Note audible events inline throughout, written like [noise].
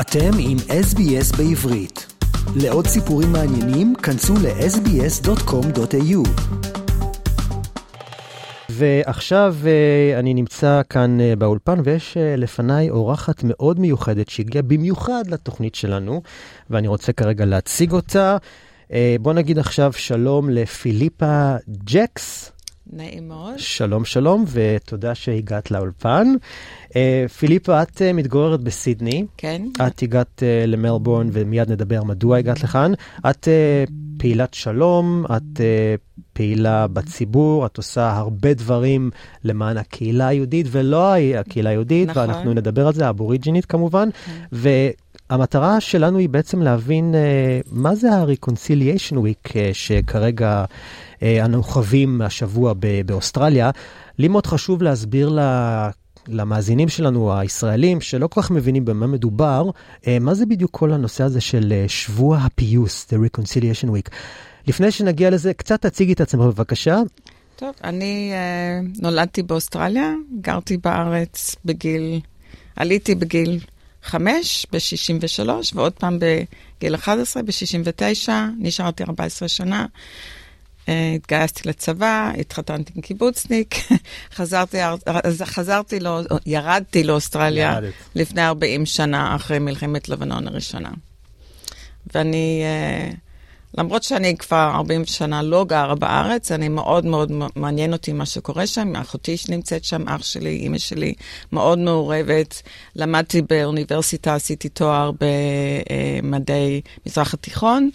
אתם עם SBS בעברית. לעוד סיפורים מעניינים, כנסו ל-sbs.com.au. ועכשיו אה, אני נמצא כאן אה, באולפן ויש אה, לפניי אורחת מאוד מיוחדת שהגיעה במיוחד לתוכנית שלנו, ואני רוצה כרגע להציג אותה. בוא נגיד עכשיו שלום לפיליפה ג'קס. נעים מאוד. שלום, שלום, ותודה שהגעת לאולפן. Uh, פיליפה, את uh, מתגוררת בסידני. כן. את הגעת uh, למלבורן, ומיד נדבר מדוע הגעת לכאן. את פעילת שלום, את פעילה בציבור, את עושה הרבה דברים למען הקהילה היהודית, ולא הקהילה היהודית, נכון. ואנחנו נדבר על זה, האבוריג'ינית כמובן. כן. והמטרה שלנו היא בעצם להבין uh, מה זה ה-reconciliation week uh, שכרגע... אה, אנו חווים השבוע באוסטרליה. לי מאוד חשוב להסביר למאזינים שלנו, הישראלים, שלא כל כך מבינים במה מדובר, אה, מה זה בדיוק כל הנושא הזה של אה, שבוע הפיוס, The Reconciliation Week. לפני שנגיע לזה, קצת תציגי את עצמך בבקשה. טוב, אני uh, נולדתי באוסטרליה, גרתי בארץ בגיל, עליתי בגיל 5 ב-63, ועוד פעם בגיל 11 ב-69, נשארתי 14 שנה. אה, התגייסתי לצבא, התחתנתי עם קיבוצניק, [laughs] חזרתי, חזרתי, לא, ירדתי לאוסטרליה ירדת. לפני 40 שנה, אחרי מלחמת לבנון הראשונה. ואני, אה, למרות שאני כבר 40 שנה לא גרה בארץ, אני מאוד מאוד מעניין אותי מה שקורה שם. אחותי שנמצאת שם, אח שלי, אימא שלי, מאוד מעורבת. למדתי באוניברסיטה, עשיתי תואר במדעי מזרח התיכון.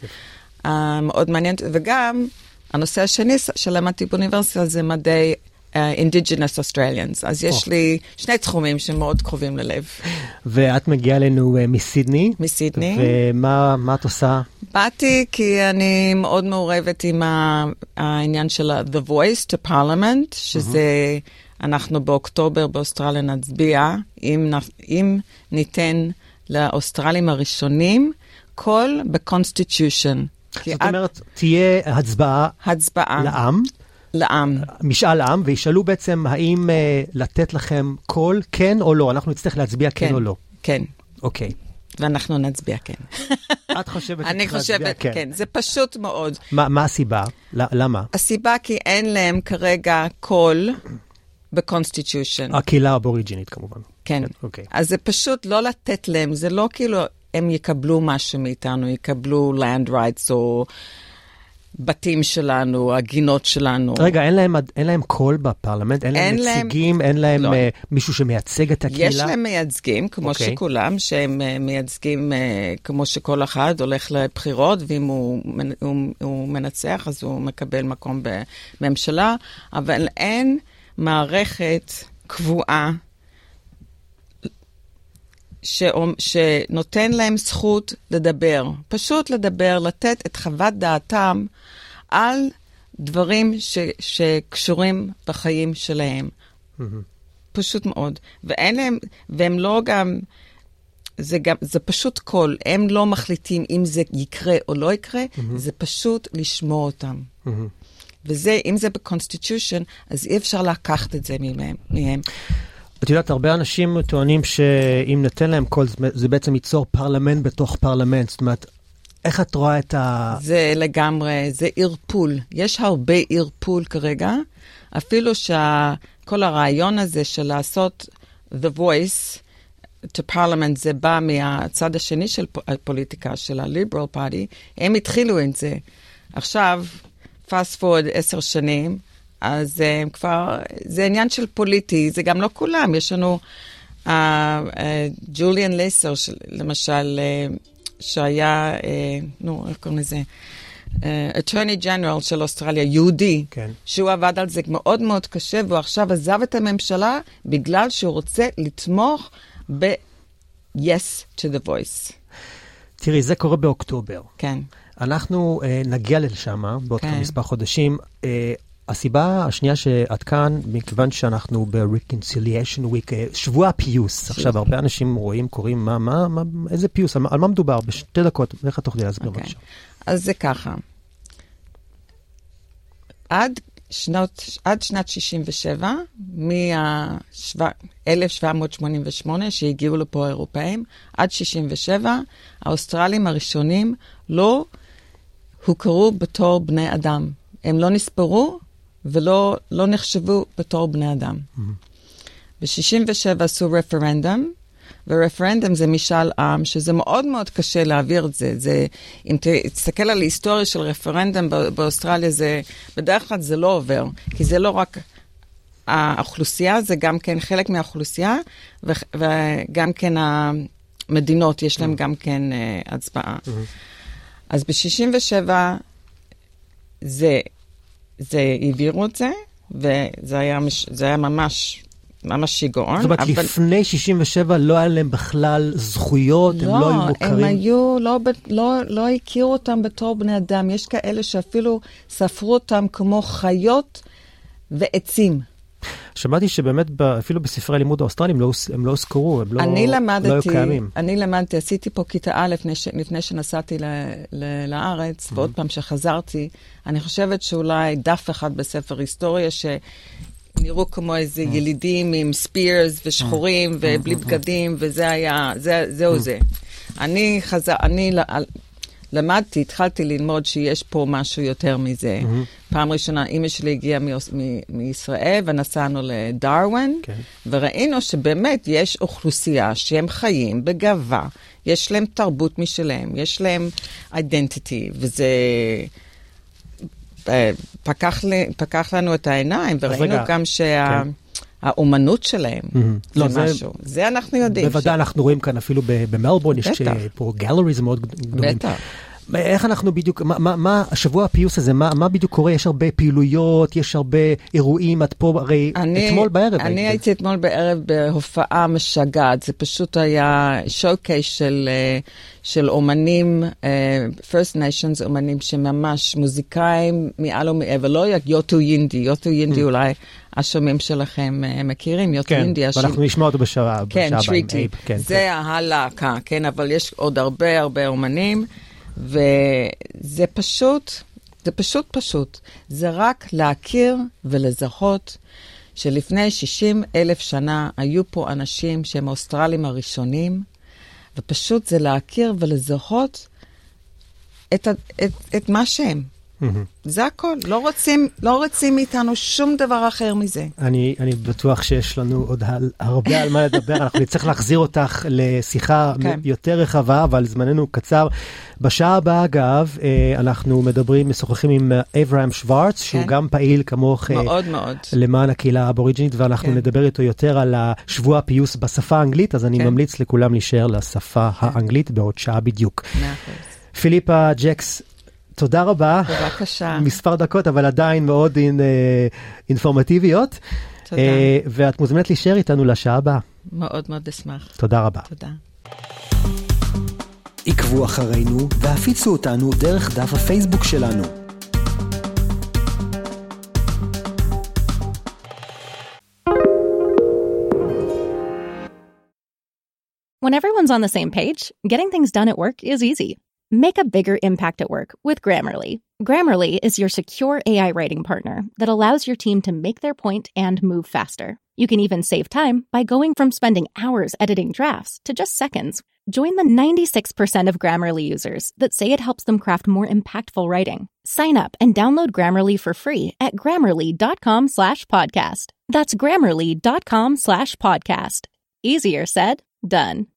אה, מאוד מעניין, וגם הנושא השני שלמדתי באוניברסיטה זה מדעי Indigenous Australians. אז יש oh. לי שני תחומים שמאוד קרובים ללב. ואת מגיעה אלינו uh, מסידני. מסידני. ומה את עושה? באתי כי אני מאוד מעורבת עם העניין של The Voice to Parliament, שזה, mm-hmm. אנחנו באוקטובר באוסטרליה נצביע, אם, אם ניתן לאוסטרלים הראשונים קול ב-Constitution. זאת אומרת, תהיה הצבעה, הצבעה לעם. לעם. משאל עם, וישאלו בעצם האם uh, לתת לכם קול, כן או לא. אנחנו נצטרך להצביע כן, כן או לא. כן. אוקיי. ואנחנו נצביע כן. [laughs] את חושבת אני חושבת, כן. כן. זה פשוט מאוד. מה, מה הסיבה? למה? הסיבה כי אין להם כרגע קול ב Constitution. הקהילה האבוריג'ינית כמובן. כן. אוקיי. אז זה פשוט לא לתת להם, זה לא כאילו הם יקבלו משהו מאיתנו, יקבלו land rights או בתים שלנו, הגינות שלנו. רגע, אין להם, אין להם קול בפרלמנט? אין, אין להם נציגים? להם... אין להם לא. uh, מישהו שמייצג את הקהילה? יש להם מייצגים, כמו okay. אוקיי. שכולם, שהם uh, מייצגים uh, כמו שכל אחד הולך לבחירות, ואם הוא, הוא, הוא מנצח, אז הוא מקבל מקום בממשלה, אבל אין מערכת קבועה. ש... שנותן להם זכות לדבר, פשוט לדבר, לתת את חוות דעתם על דברים ש... שקשורים בחיים שלהם. Mm-hmm. פשוט מאוד. ואין להם, והם לא גם, זה גם, זה פשוט קול, הם לא מחליטים אם זה יקרה או לא יקרה, mm-hmm. זה פשוט לשמוע אותם. Mm-hmm. וזה, אם זה ב Constitution, אז אי אפשר לקחת את זה מהם. מהם. את יודעת, הרבה אנשים טוענים שאם ניתן להם קול, זה בעצם ייצור פרלמנט בתוך פרלמנט. זאת אומרת, איך את רואה את ה... זה לגמרי, זה ערפול. יש הרבה ערפול כרגע, אפילו שכל הרעיון הזה של לעשות The Voice to Parliament, זה בא מהצד השני של הפוליטיקה, של ה-Liberal Party, הם התחילו עם זה. עכשיו, fast forward עשר שנים, אז uh, כבר, זה עניין של פוליטי, זה גם לא כולם, יש לנו ג'וליאן uh, uh, לייסר, למשל, uh, שהיה, uh, נו, איך קוראים לזה? אטורני uh, ג'נרל של אוסטרליה, יהודי, כן. שהוא עבד על זה מאוד מאוד קשה, והוא עכשיו עזב את הממשלה בגלל שהוא רוצה לתמוך ב-yes to the voice. תראי, זה קורה באוקטובר. כן. אנחנו uh, נגיע לשם בעוד כן. מספר חודשים. Uh, הסיבה השנייה שאת כאן, מכיוון שאנחנו ב-reconciliation week, אה, שבוע הפיוס. עכשיו, הרבה אנשים רואים, קוראים, מה, מה, מה, איזה פיוס, על, על מה מדובר? בשתי דקות, איך את תוכלי להסביר okay. בבקשה? אז זה ככה. עד שנות, עד שנת 67, מ-1788, שהגיעו לפה האירופאים, עד 67, האוסטרלים הראשונים לא הוכרו בתור בני אדם. הם לא נספרו ולא לא נחשבו בתור בני אדם. Mm-hmm. ב-67 עשו רפרנדום, ורפרנדום זה משאל עם, שזה מאוד מאוד קשה להעביר את זה. זה אם תסתכל על ההיסטוריה של רפרנדום באוסטרליה, זה, בדרך כלל זה לא עובר, כי זה לא רק האוכלוסייה, זה גם כן חלק מהאוכלוסייה, ו, וגם כן המדינות, יש להם גם כן uh, הצבעה. Mm-hmm. אז ב-67' זה, זה, העבירו את זה, וזה היה, היה ממש ממש שיגעון. זאת אומרת, אבל... לפני 67 לא היה להם בכלל זכויות, לא, הם לא היו מוכרים? לא, הם היו, לא, לא, לא הכירו אותם בתור בני אדם. יש כאלה שאפילו ספרו אותם כמו חיות ועצים. שמעתי שבאמת אפילו בספרי הלימוד האוסטרליים לא, הם לא הוזכרו, הם לא, אני למדתי, לא היו קיימים. אני למדתי, עשיתי פה כיתה א' לפני, ש, לפני שנסעתי ל, ל, לארץ, mm-hmm. ועוד פעם שחזרתי, אני חושבת שאולי דף אחד בספר היסטוריה, ש... נראו כמו איזה mm. ילידים עם spears ושחורים mm. ובלי mm, בגדים, וזה היה, זה, זהו זה. אני חזר, אני למדתי, התחלתי ללמוד שיש פה משהו יותר מזה. Mm-hmm. פעם ראשונה, אימא שלי הגיעה מישראל ונסענו לדרווין, okay. כן. וראינו שבאמת יש אוכלוסייה שהם חיים בגאווה, יש להם תרבות משלהם, יש להם אידנטיטי, וזה... אה, פקח, פקח לנו את העיניים, וראינו גם שה... כן. האומנות שלהם, mm-hmm. זה לא, משהו. זה, אנחנו יודעים. בוודאי, ש... אנחנו רואים כאן אפילו במלבורן, יש פה גלריז מאוד גדולים. בטח. איך אנחנו בדיוק, מה, מה, מה השבוע הפיוס הזה, מה, מה בדיוק קורה? יש הרבה פעילויות, יש הרבה אירועים, את פה הרי אני, אתמול בערב. אני הייתי, הייתי אתמול בערב בהופעה משגעת, זה פשוט היה שואו-קייס של, אה, של אומנים, uh, First Nations, אומנים שממש מוזיקאים מעל ומעבר, לא יוטו יינדי, יוטו יינדי mm. אולי השומעים שלכם uh, מכירים, יוטו כן, יינדי. כן, ואנחנו נשמע אותו בשעה כן, טריטי, כן, זה כן. הלהקה, כן, אבל יש עוד הרבה הרבה אומנים. וזה פשוט, זה פשוט פשוט. זה רק להכיר ולזהות שלפני 60 אלף שנה היו פה אנשים שהם האוסטרלים הראשונים, ופשוט זה להכיר ולזהות את, את, את מה שהם. זה הכל, לא רוצים, לא רוצים מאיתנו שום דבר אחר מזה. אני, אני בטוח שיש לנו עוד הרבה על מה לדבר, אנחנו נצטרך להחזיר אותך לשיחה כן. יותר רחבה, אבל זמננו קצר. בשעה הבאה, אגב, אה, אנחנו מדברים, משוחחים עם אברהם שוורץ, כן. שהוא גם פעיל כמוך אה, מאוד מאוד. למען הקהילה האבוריג'ינית, ואנחנו כן. נדבר איתו יותר על שבוע הפיוס בשפה האנגלית, אז אני כן. ממליץ לכולם להישאר לשפה כן. האנגלית בעוד שעה בדיוק. פיליפה ג'קס, תודה רבה. בבקשה. מספר דקות, אבל עדיין מאוד אין, אה, אינפורמטיביות. תודה. אה, ואת מוזמנת להישאר איתנו לשעה הבאה. מאוד מאוד אשמח. תודה רבה. תודה. עקבו אחרינו והפיצו אותנו דרך דף הפייסבוק שלנו. When everyone's on the same page, getting things done at work is easy. Make a bigger impact at work with Grammarly. Grammarly is your secure AI writing partner that allows your team to make their point and move faster. You can even save time by going from spending hours editing drafts to just seconds. Join the 96% of Grammarly users that say it helps them craft more impactful writing. Sign up and download Grammarly for free at grammarly.com slash podcast. That's grammarly.com slash podcast. Easier said, done.